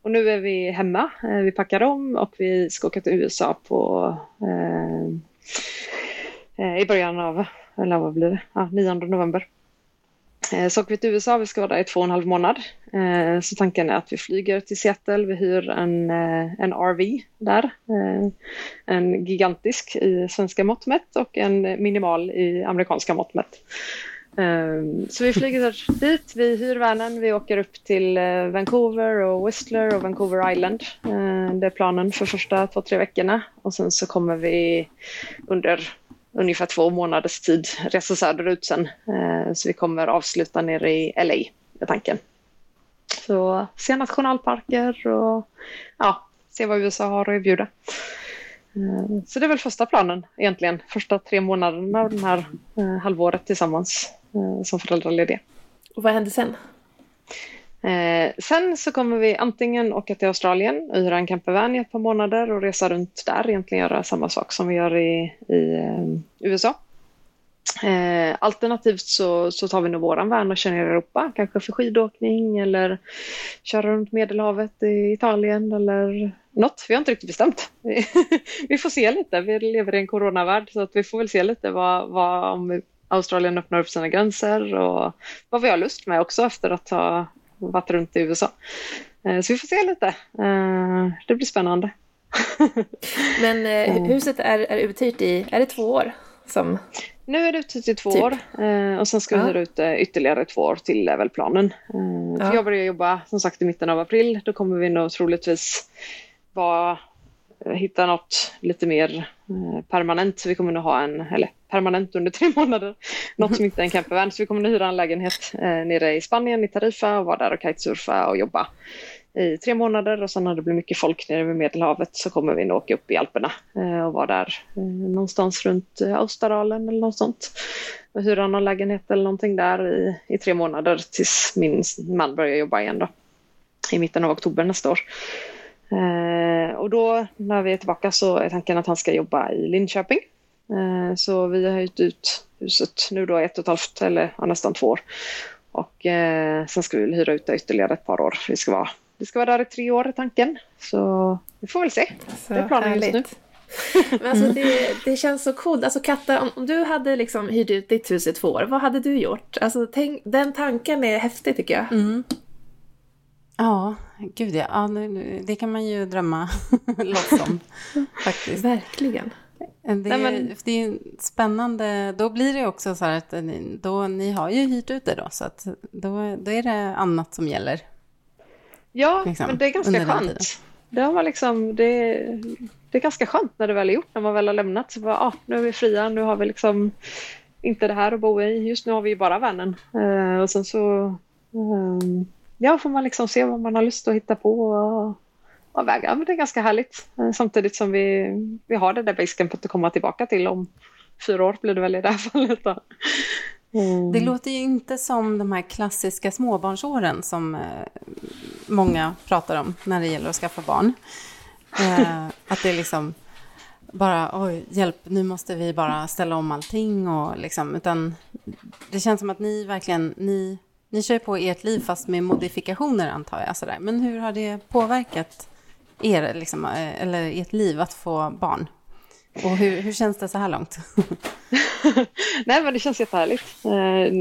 och nu är vi hemma, eh, vi packar om och vi ska åka till USA på eh, eh i början av, eller vad blir det, ja, 9 november. Vi till USA, vi ska vara där i två och en halv månad. Så tanken är att vi flyger till Seattle, vi hyr en, en RV där. En gigantisk i svenska mått mätt och en minimal i amerikanska mått mätt. Så vi flyger <laughs> dit, vi hyr vanen, vi åker upp till eh, Vancouver och Whistler och Vancouver Island. Det är planen för första två, tre veckorna. Och sen så kommer vi under ungefär två månaders tid resa söderut sen. Eh, så vi kommer avsluta nere i LA, är tanken. Så se nationalparker och ja, se vad USA har att erbjuda. Eh, så det är väl första planen egentligen, första tre månaderna av det här eh, halvåret tillsammans. Som föräldralediga.
Och vad händer sen?
Eh, sen så kommer vi antingen åka till Australien och hyra en campervan i ett par månader och resa runt där, egentligen göra samma sak som vi gör i, i eh, USA. Eh, alternativt så, så tar vi nog våran van och kör ner i Europa, kanske för skidåkning eller köra runt Medelhavet i Italien eller något. Vi har inte riktigt bestämt. <laughs> vi får se lite, vi lever i en coronavärld så att vi får väl se lite vad, vad om Australien öppnar upp sina gränser och vad vi har lust med också efter att ha varit runt i USA. Eh, så vi får se lite. Eh, det blir spännande. <laughs>
Men eh, huset är, är uthyrt i, är det två år? Som...
Nu är det uthyrt i två typ. år och sen ska vi ja. hyra ut ytterligare två år till är väl planen. Ja. Jag börjar jobba som sagt i mitten av april. Då kommer vi nog troligtvis vara Eh, hitta något lite mer eh, permanent. Vi kommer nog ha en, eller permanent under tre <laughs> månader. Något som inte är en campervan. Så vi kommer att hyra en lägenhet eh, nere i Spanien, i Tarifa och vara där och kitesurfa och jobba i tre månader och sen när det blir mycket folk nere vid Medelhavet så kommer vi nog åka upp i Alperna eh, och vara där eh, någonstans runt eh, Australien eller något sånt. Och hyra någon lägenhet eller någonting där i, i tre månader tills min man börjar jobba igen då. I mitten av oktober nästa år. Eh, och då när vi är tillbaka så är tanken att han ska jobba i Linköping Eh, så vi har hyrt ut huset nu då ett och ett halvt eller ja, nästan två år. Och eh, sen ska vi hyra ut det ytterligare ett par år. Vi ska vara, vi ska vara där i tre år i tanken. Så vi får väl se. Så det är planen härligt. just nu.
Men alltså det, det känns så coolt. Alltså Katta, om, om, du hade liksom hyrt ut ditt hus i två år, vad hade du gjort? Alltså tänk, den tanken är häftig tycker jag.
Mm. Ja, gud ja. ja det kan man ju drömma <laughs> loss om. <laughs> faktiskt.
Verkligen.
Det, Nej, men... det är spännande. Då blir det också så här att ni, då, ni har ju hyrt ut det då, så att då, då är det annat som gäller.
Ja, liksom, men det är ganska skönt. Det, har man liksom, det, det är ganska skönt när det väl är gjort, när man väl har lämnat. Så bara, ah, nu är vi fria, nu har vi liksom inte det här att bo i. Just nu har vi ju bara vännen. Uh, och sen så um, ja, får man liksom se vad man har lust att hitta på. Och, av vägar. Men det är ganska härligt. Eh, samtidigt som vi, vi har det där basecampet att komma tillbaka till om fyra år blir det väl i det här <laughs> fallet. Då.
Mm. Det låter ju inte som de här klassiska småbarnsåren som eh, många pratar om när det gäller att skaffa barn. Eh, <laughs> att det är liksom bara, oj, hjälp, nu måste vi bara ställa om allting och liksom, utan det känns som att ni verkligen, ni, ni kör på ert liv fast med modifikationer antar jag. Sådär. Men hur har det påverkat er, liksom, eh, eller ert liv att få barn? Och hur, hur känns det så här långt? <laughs>
Nej men det känns jättehärligt. Eh,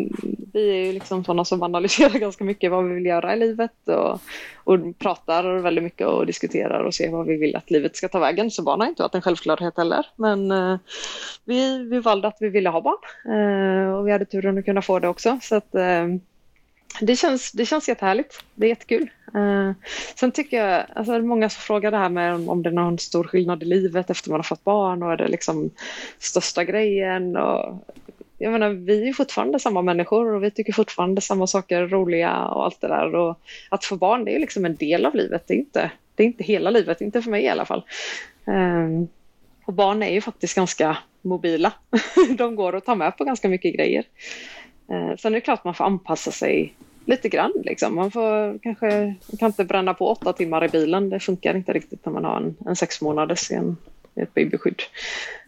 vi är ju liksom sådana som analyserar <laughs> ganska mycket vad vi vill göra i livet och, och pratar väldigt mycket och diskuterar och ser vad vi vill att livet ska ta vägen. Så barn har inte varit en självklarhet heller. Men eh, vi, vi valde att vi ville ha barn och vi hade turen att kunna få det också. Så att, det känns, det känns jättehärligt. Det är jättekul. Uh, sen tycker jag, alltså det är många som frågar det här med om, om det är någon stor skillnad i livet efter man har fått barn och är det liksom största grejen och jag menar, vi är fortfarande samma människor och vi tycker fortfarande samma saker är roliga och allt det där. Och att få barn, det är liksom en del av livet. Det är inte, det är inte hela livet, inte för mig i alla fall. Um, och barn är ju faktiskt ganska mobila. <laughs> De går att ta med på ganska mycket grejer. Uh, sen är det klart att man får anpassa sig lite grann. Liksom. Man får kanske man kan inte bränna på åtta timmar i bilen. Det funkar inte riktigt när man har en, en sex månaders i ett babyskydd.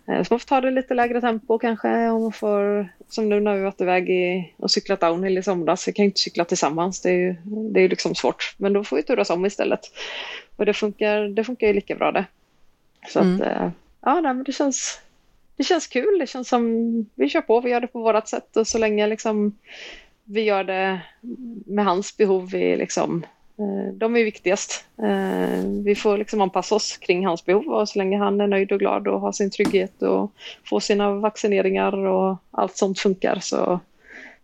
Eh, så man får ta det lite lägre tempo kanske. Och man får, som nu när vi varit iväg i, och cyklat downhill i somras. Vi kan inte cykla tillsammans. Det är ju det är liksom svårt. Men då får vi turas om istället. Och det funkar, det funkar ju lika bra det. Så mm. att, eh, ja, nej, men det känns, det känns kul. Det känns som vi kör på. Vi gör det på vårt sätt. Och så länge liksom vi gör det med hans behov. Vi liksom Eh, de är viktigast. Eh, vi får liksom anpassa oss kring hans behov och så länge han är nöjd och glad och har sin trygghet och får sina vaccineringar och allt sånt funkar så,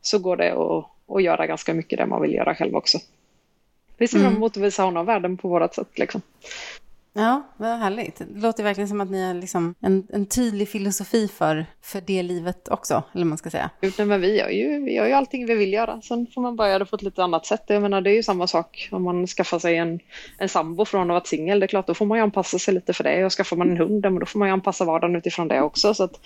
så går det att, att göra ganska mycket det man vill göra själv också. Vi ser fram mm. emot att visa honom världen på vårt sätt. Liksom.
Ja, vad härligt. Det låter verkligen som att ni har liksom en, en tydlig filosofi för, för det livet också, eller man ska säga.
Men vi gör, ju, vi gör ju allting vi vill göra. Sen får man bara göra det på ett lite annat sätt. Jag menar, det är ju samma sak om man skaffar sig en, en sambo från att vara singel. Det är klart, då får man ju anpassa sig lite för det. Och skaffar man en hund, men då får man ju anpassa vardagen utifrån det också. Så att,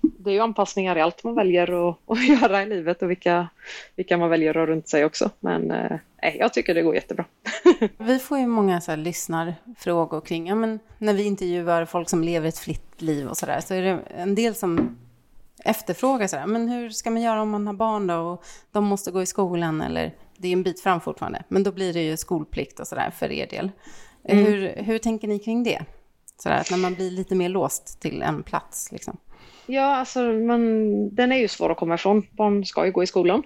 det är ju anpassningar i allt man väljer att, <laughs> att göra i livet och vilka, vilka man väljer att ha runt sig också. Men eh, jag tycker det går jättebra. <laughs>
vi får ju många så här lyssnarfrågor kring, ja men när vi intervjuar folk som lever ett fritt liv och sådär, så är det en del som efterfrågar sådär, men hur ska man göra om man har barn då och de måste gå i skolan eller det är en bit fram fortfarande, men då blir det ju skolplikt och sådär för er del. Mm. Hur, hur tänker ni kring det? Sådär, att när man blir lite mer låst till en plats liksom.
Ja, alltså men den är ju svår att komma ifrån. Barn ska ju gå i skolan.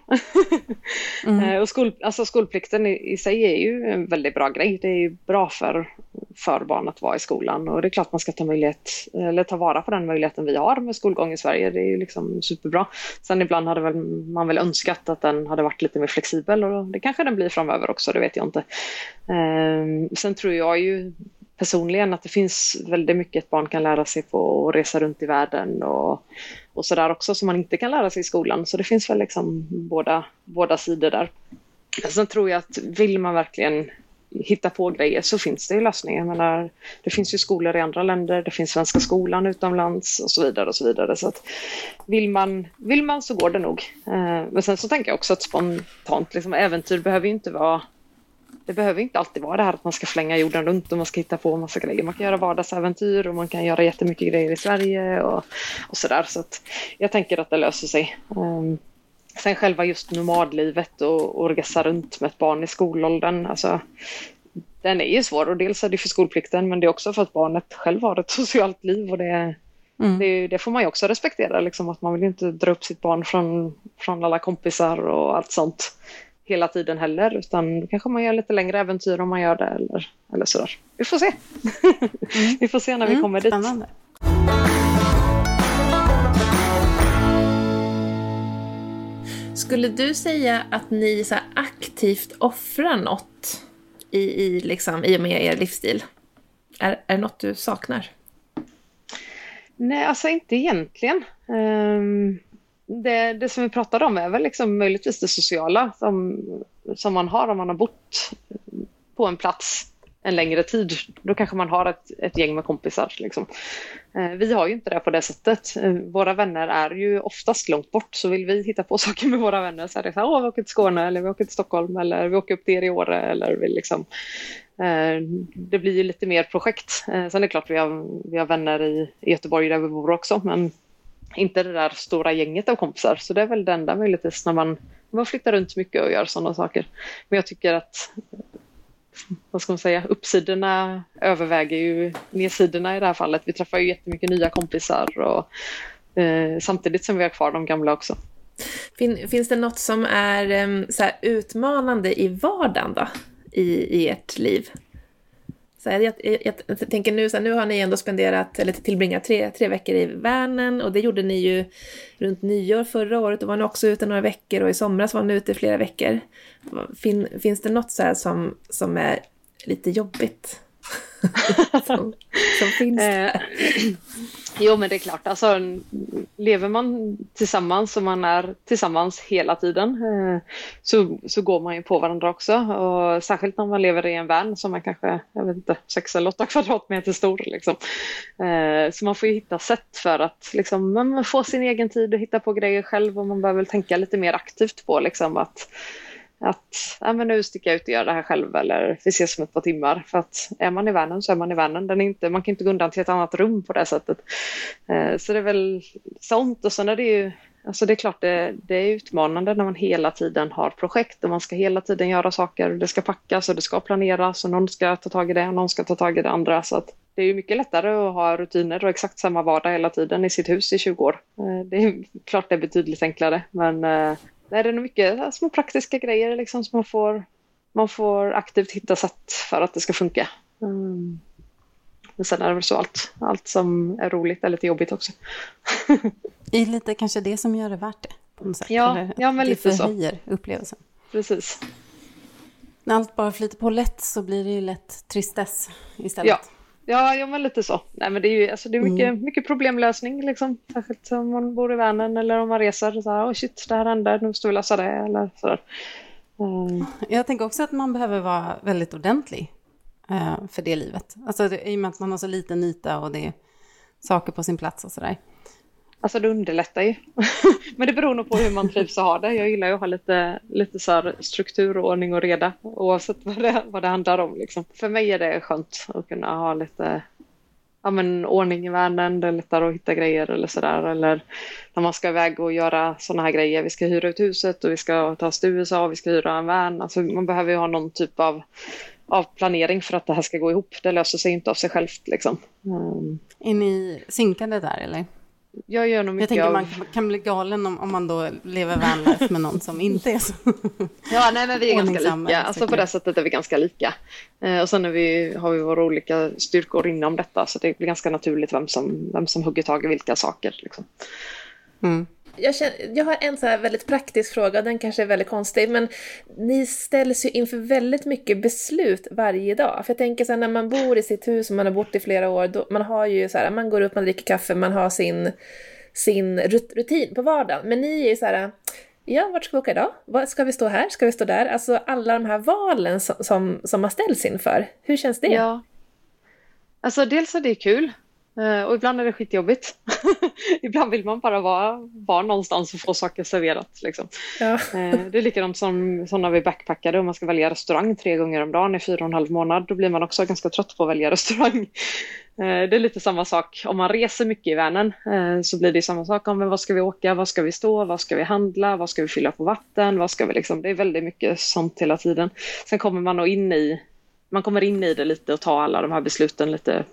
<laughs> mm. Eh, och skol, alltså skolplikten i, i, sig är ju en väldigt bra grej. Det är ju bra för, för barn att vara i skolan och det är klart man ska ta, möjlighet, eller ta vara på den möjligheten vi har med skolgång i Sverige. Det är ju liksom superbra. Sen ibland hade väl, man väl önskat att den hade varit lite mer flexibel och det kanske den blir framöver också, det vet jag inte. Eh, sen tror jag ju personligen att det finns väldigt mycket ett barn kan lära sig på att resa runt i världen och, och sådär också som man inte kan lära sig i skolan. Så det finns väl liksom båda, båda sidor där. Sen tror jag att vill man verkligen hitta på grejer så finns det ju lösningar. Jag menar, det finns ju skolor i andra länder, det finns Svenska skolan utomlands och så vidare. och så vidare. Så att vill, man, vill man så går det nog. Eh, men sen så tänker jag också att spontant liksom, äventyr behöver ju inte vara det behöver inte alltid vara det här att man ska flänga jorden runt och man ska hitta på massa grejer. Man kan göra vardagsäventyr och man kan göra jättemycket grejer i Sverige och, och sådär. Så att jag tänker att det löser sig. Um, sen själva just nomadlivet och, och resa runt med ett barn i skolåldern. Alltså, den är ju svår och dels är det för skolplikten men det är också för att barnet själv har ett socialt liv och det, mm. det, det, får man ju också respektera. Liksom, att man vill inte dra upp sitt barn från, från alla kompisar och allt sånt hela tiden heller utan då kanske man gör lite längre äventyr om man gör det eller, eller sådär. Vi får se. Mm. <laughs> vi får se när vi mm, kommer dit. Spännande.
Skulle du säga att ni så aktivt offrar något i, i, liksom, i och med er livsstil? Är, är det något du saknar?
Nej, alltså inte egentligen. Um, det, det som vi pratade om är väl liksom möjligtvis det sociala som, som man har om man har bott på en plats en längre tid. Då kanske man har ett, ett gäng med kompisar. Liksom. Eh, vi har ju inte det på det sättet. Eh, våra vänner är ju oftast långt bort så vill vi hitta på <laughs> saker med våra vänner så är det så här, Åh, vi åker till Skåne eller vi åker till Stockholm eller vi åker upp till er i Åre eller vi liksom eh, det blir ju lite mer projekt. Sen är det klart vi har, vi har vänner i Göteborg där vi bor också men inte det där stora gänget av kompisar. Så det är väl det enda möjligtvis när man, man flyttar runt mycket och gör sådana saker. Men jag tycker att vad ska man säga, uppsidorna överväger ju nedsidorna i det här fallet. Vi träffar ju jättemycket nya kompisar och eh, samtidigt som vi har kvar de gamla också.
Fin, finns det något som är um, så utmanande i vardagen då? I, I ert liv? Så jag, jag, jag, jag tänker nu, så här, nu har ni ändå spenderat, eller tillbringat tre, tre veckor i Värnen och det gjorde ni ju runt nyår förra året. Då var ni också ute några veckor och i somras var ni ute flera veckor. Fin, finns det något så här som, som är lite jobbigt? <laughs> som, som finns? Eh,
jo men det är klart, alltså, lever man tillsammans och man är tillsammans hela tiden eh, så, så går man ju på varandra också. Och särskilt när man lever i en van som är kanske, jag vet inte, 6 eller 8 kvadratmeter stor. Liksom. Eh, så man får ju hitta sätt för att liksom, man får sin egen tid och hitta på grejer själv och man behöver tänka lite mer aktivt på liksom, att att ja, men nu sticker jag ut och gör det här själv eller vi ses om ett par timmar. För att är man i världen så är man i världen. Den är inte, man kan inte gå undan till ett annat rum på det sättet. Eh, så det är väl sånt och sen är det ju Alltså det är klart det, det, är utmanande när man hela tiden har projekt och man ska hela tiden göra saker. Det ska packas och det ska planeras och någon ska ta tag i det och någon ska ta tag i det andra. Så att det är mycket lättare att ha rutiner och exakt samma vardag hela tiden i sitt hus i 20 år. Eh, det är klart det är betydligt enklare men eh, Nej, det är mycket små praktiska grejer liksom som man får, man får aktivt hitta sätt för att det ska funka. Mm. Men sen är det väl så allt, allt som är roligt är lite jobbigt också. <laughs>
I lite kanske det som gör det värt det. Sätt.
Ja, ja men lite
så. Det förhöjer upplevelsen.
Precis.
När allt bara flyter på lätt så blir det ju lätt tristess istället.
Ja, Ja, ja men lite så. Nej, men det är ju alltså, det är mycket, mm. mycket problemlösning, liksom. särskilt om man bor i Värnen eller om man reser. Så här, oh shit, det här hände, nu måste vi lösa det. Eller så
mm. Jag tänker också att man behöver vara väldigt ordentlig uh, för det livet. Alltså, det, I och med att man har så liten yta och det är saker på sin plats och sådär.
Alltså det underlättar ju. <laughs> Men det beror nog på hur man trivs att ha det. Jag gillar ju att ha lite, lite så struktur, och ordning och reda oavsett vad det, vad det handlar om. Liksom. För mig är det skönt att kunna ha lite ja, men, ordning i världen. Det är lättare att hitta grejer eller sådär. Eller när man ska iväg och göra sådana här grejer. Vi ska hyra ut huset och vi ska ta oss till USA och vi ska hyra en van. Alltså, man behöver ju ha någon typ av av planering för att det här ska gå ihop. Det löser sig inte av sig självt liksom.
Mm. Är ni synkade där eller?
Jag gör nog mycket
Jag tänker av... man kan bli galen om, om man då lever vanlife med någon som inte är så. <laughs>
ja, nej men vi är ganska lika. Alltså på det sättet är vi ganska lika. Eh, och sen är vi, har vi våra olika styrkor inom detta så det blir ganska naturligt vem som, vem som hugger tag i vilka saker. Liksom.
Mm jag, känner, jag har en så här väldigt praktisk fråga, den kanske är väldigt konstig, men ni ställs ju inför väldigt mycket beslut varje dag. För jag tänker så här, när man bor i sitt hus och man har bott i flera år, då, man har ju så här, man går upp, man dricker kaffe, man har sin, sin rutin på vardagen. Men ni är ju så här, ja, vart ska vi åka idag? Ska vi stå här? Ska vi stå där? Alltså alla de här valen som, som, som man ställs inför, hur känns det?
Ja. Alltså dels är det kul och ibland är det skitjobbigt. <laughs> ibland vill man bara vara, vara någonstans och få saker serverat. Liksom. Ja. Eh, det är likadant som, som när vi backpackade och man ska välja restaurang tre gånger om dagen i fyra och en halv månad. Då blir man också ganska trött på att välja restaurang. <laughs> Eh, det är lite samma sak om man reser mycket i Vänern så blir det samma sak om vad ska vi åka, vad ska vi stå, vad ska vi handla, vad ska vi fylla på vatten, vad ska vi liksom, det är väldigt mycket sånt hela tiden. Sen kommer man nog in i man kommer in i det lite och tar alla de här besluten lite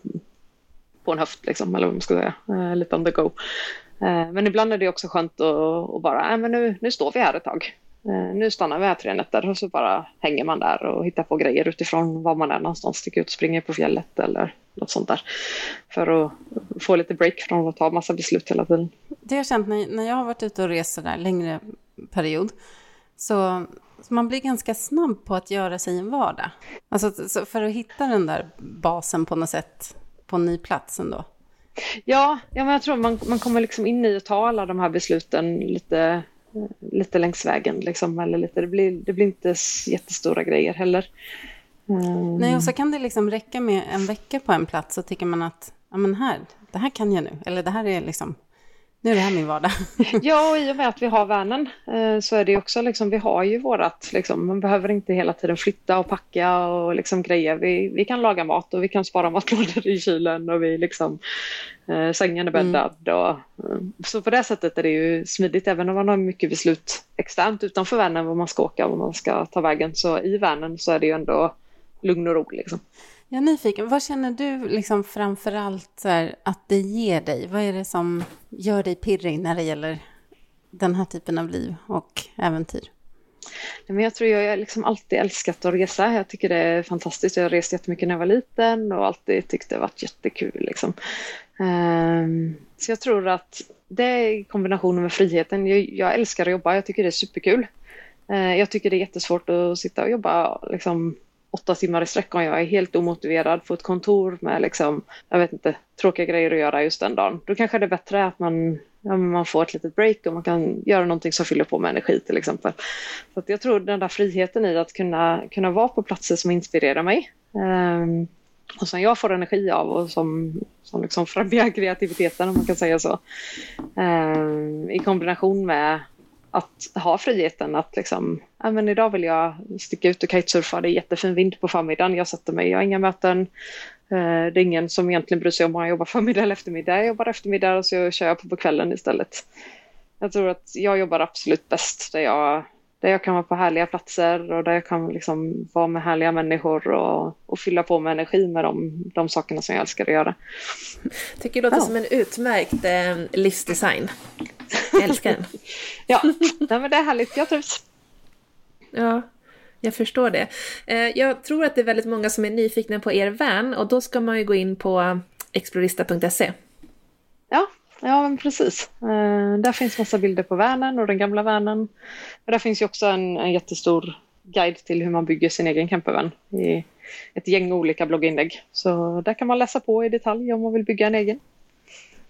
på en höft, liksom, eller vad man ska säga, eh, lite on the go. Eh, men ibland är det också skönt att, att bara, äh, men nu, nu står vi här ett tag. Eh, nu stannar vi här tre nätter och så bara hänger man där och hittar på grejer utifrån var man är någonstans, sticker ut och springer på fjället eller något sånt där. För att få lite break från att ta massa beslut hela tiden.
Det har jag känt när, när jag har varit ute och rest sådär längre period. Så, så, man blir ganska snabb på att göra sig en vardag. Alltså för att hitta den där basen på något sätt på en ny plats ändå?
Ja, ja men jag tror man, man kommer liksom in i att ta alla de här besluten lite, lite längs vägen. Liksom, eller lite, det, blir, det blir inte jättestora grejer heller.
Mm. Nej, och så kan det liksom räcka med en vecka på en plats så tycker man att ja, men här, det här kan jag nu. Eller det här är liksom nu är det här min vardag. <laughs>
ja, och i och med att vi har vanen eh, så är det också liksom, vi har ju vårat, liksom, man behöver inte hela tiden flytta och packa och liksom grejer. Vi, vi kan laga mat och vi kan spara matlådor i kylen och vi liksom, eh, sängen är bäddad. Mm. Och, eh, så på det sättet är det ju smidigt även om man har mycket beslut externt utanför vanen var man ska åka och var man ska ta vägen. Så i vanen så är det ju ändå lugn och ro liksom.
Jag är nyfiken, vad känner du liksom framför allt att det ger dig? Vad är det som gör dig pirrig när det gäller den här typen av liv och äventyr?
Men jag tror jag har liksom alltid älskat att resa. Jag tycker det är fantastiskt. Jag har rest jättemycket när jag var liten och alltid tyckt det varit jättekul. Liksom. Ehm, så jag tror att det är kombinationen med friheten. Jag, älskar att jobba. Jag tycker det är superkul. Ehm, jag tycker det är jättesvårt att sitta och jobba liksom, åtta timmar i sträck om jag är helt omotiverad på ett kontor med liksom, jag vet inte, tråkiga grejer att göra just den dagen. Då kanske det är bättre att man, ja, man får ett litet break och man kan göra någonting som fyller på med energi till exempel. Så att jag tror den där friheten i att kunna, kunna vara på platser som inspirerar mig um, och som jag får energi av och som, som liksom främjar kreativiteten om man kan säga så. Um, I kombination med att ha friheten att liksom, ja men idag vill jag sticka ut och kitesurfa, det är jättefin vind på förmiddagen, jag sätter mig, jag har inga möten. Eh, det är ingen som egentligen bryr sig om man jobbar förmiddag eller eftermiddag, jag jobbar eftermiddag och så kör jag på på kvällen istället. Jag tror att jag jobbar absolut bäst där jag, där jag kan vara på härliga platser och där jag kan liksom vara med härliga människor och, och fylla på med energi med de, de sakerna som jag älskar att göra.
Tycker det låter ja. som en utmärkt eh, livsdesign. Jag älskar den. <laughs>
ja, Nej, men det är härligt. Jag trivs.
Ja, jag förstår det. Eh, jag tror att det är väldigt många som är nyfikna på er van och då ska man ju gå in på explorista.se.
Ja, ja men precis. Eh, där finns massa bilder på vanen och den gamla vanen. Och där finns ju också en, en jättestor guide till hur man bygger sin egen campervan i ett gäng olika blogginlägg. Så där kan man läsa på i detalj om man vill bygga en egen.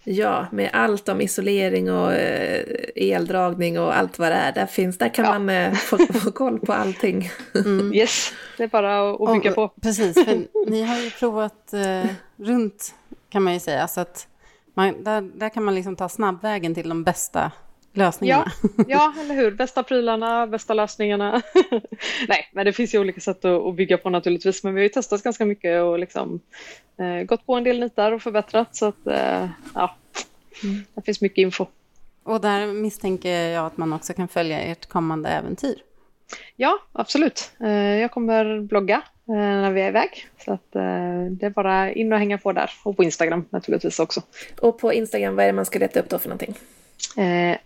Ja, med allt om isolering och eh, eldragning och allt vad det är. Där finns, där kan ja. man eh, få, <laughs> få, koll på allting.
Mm. Yes, det är bara att bygga på.
Precis, för ni har ju provat eh, runt kan man ju säga. Så att man, där, där kan man liksom ta snabbvägen till de bästa lösningarna.
Ja, ja, eller hur. Bästa prylarna, bästa lösningarna. <laughs> Nej, men det finns ju olika sätt att, att, bygga på naturligtvis. Men vi har ju testat ganska mycket och liksom, eh, gått på en del nitar och förbättrat. Så att, eh, ja, mm. det finns mycket info.
Och där misstänker jag att man också kan följa ert kommande äventyr.
Ja, absolut. Eh, jag kommer blogga eh, när vi är iväg. Så att, eh, det är bara in och hänga på där. Och på Instagram naturligtvis också.
Och på Instagram, vad är det man ska leta upp då för någonting?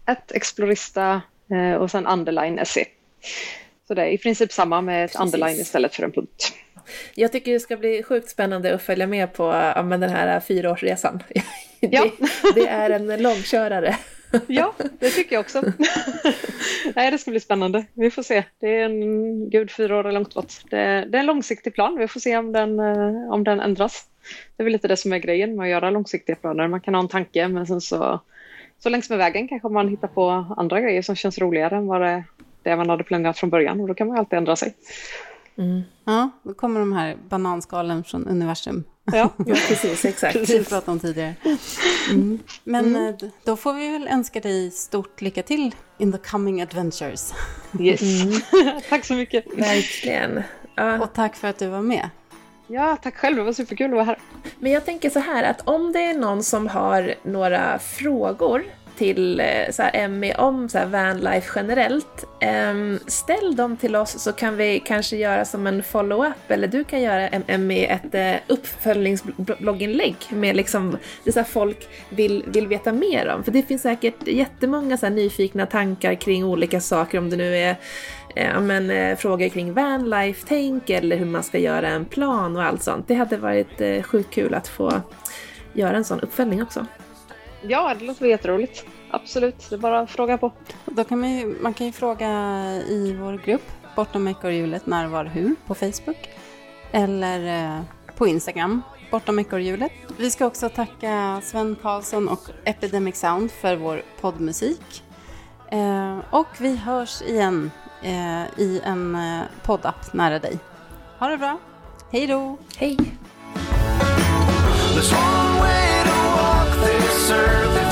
ett Explorista och sen underline SE. Så det är i princip samma med ett Precis. underline istället för en punkt.
Jag tycker det ska bli sjukt spännande att följa med på ja, den här fyraårsresan. <laughs> Ja. Det, det är en långkörare.
Ja, det tycker jag också. <laughs> Nej, det ska bli spännande. Vi får se. Det är en gud fyra år långt bort. Det, det är en långsiktig plan. Vi får se om den, eh, om den ändras. Det är väl lite det som är grejen med att göra långsiktiga planer. Man kan ha en tanke men sen så, så längs med vägen kanske man hittar på andra grejer som känns roligare än vad det, det man hade planerat från början och då kan man alltid ändra sig.
Mm. Ja, då kommer de här bananskalen från universum.
Ja, ja precis, exakt.
Vi pratade om tidigare. Mm. Men mm. Eh, då får vi väl önska dig stort lycka till in the coming adventures.
Yes. Mm. <laughs> tack så mycket.
Verkligen.
Ja. Och tack för att du var med.
Ja, tack själv. Det var superkul att vara här.
Men jag tänker så här att om det är någon som har några frågor till eh, så här, Emmy om så här, vanlife generellt. Um, ställ dem till oss så kan vi kanske göra som en follow-up eller du kan göra Emmy ett uh, uppföljningsblogginlägg med liksom det så här, folk vill, vill veta mer om. För det finns säkert jättemånga så här, nyfikna tankar kring olika saker om det nu är eh, men, eh, frågor kring vanlife-tänk eller hur man ska göra en plan och allt sånt. Det hade varit eh, sjukt kul att få göra en sån uppföljning också.
Ja, det låter jätteroligt. Absolut, det är bara att fråga på.
Då kan man, ju, man kan ju fråga i vår grupp Bortom ekorrhjulet när, var, hur på Facebook. Eller eh, på Instagram, Bortom ekorrhjulet. Vi ska också tacka Sven Karlsson och Epidemic Sound för vår poddmusik. Eh, och vi hörs igen eh, i en poddapp nära dig. Ha det bra. Hej då.
Hej.
serve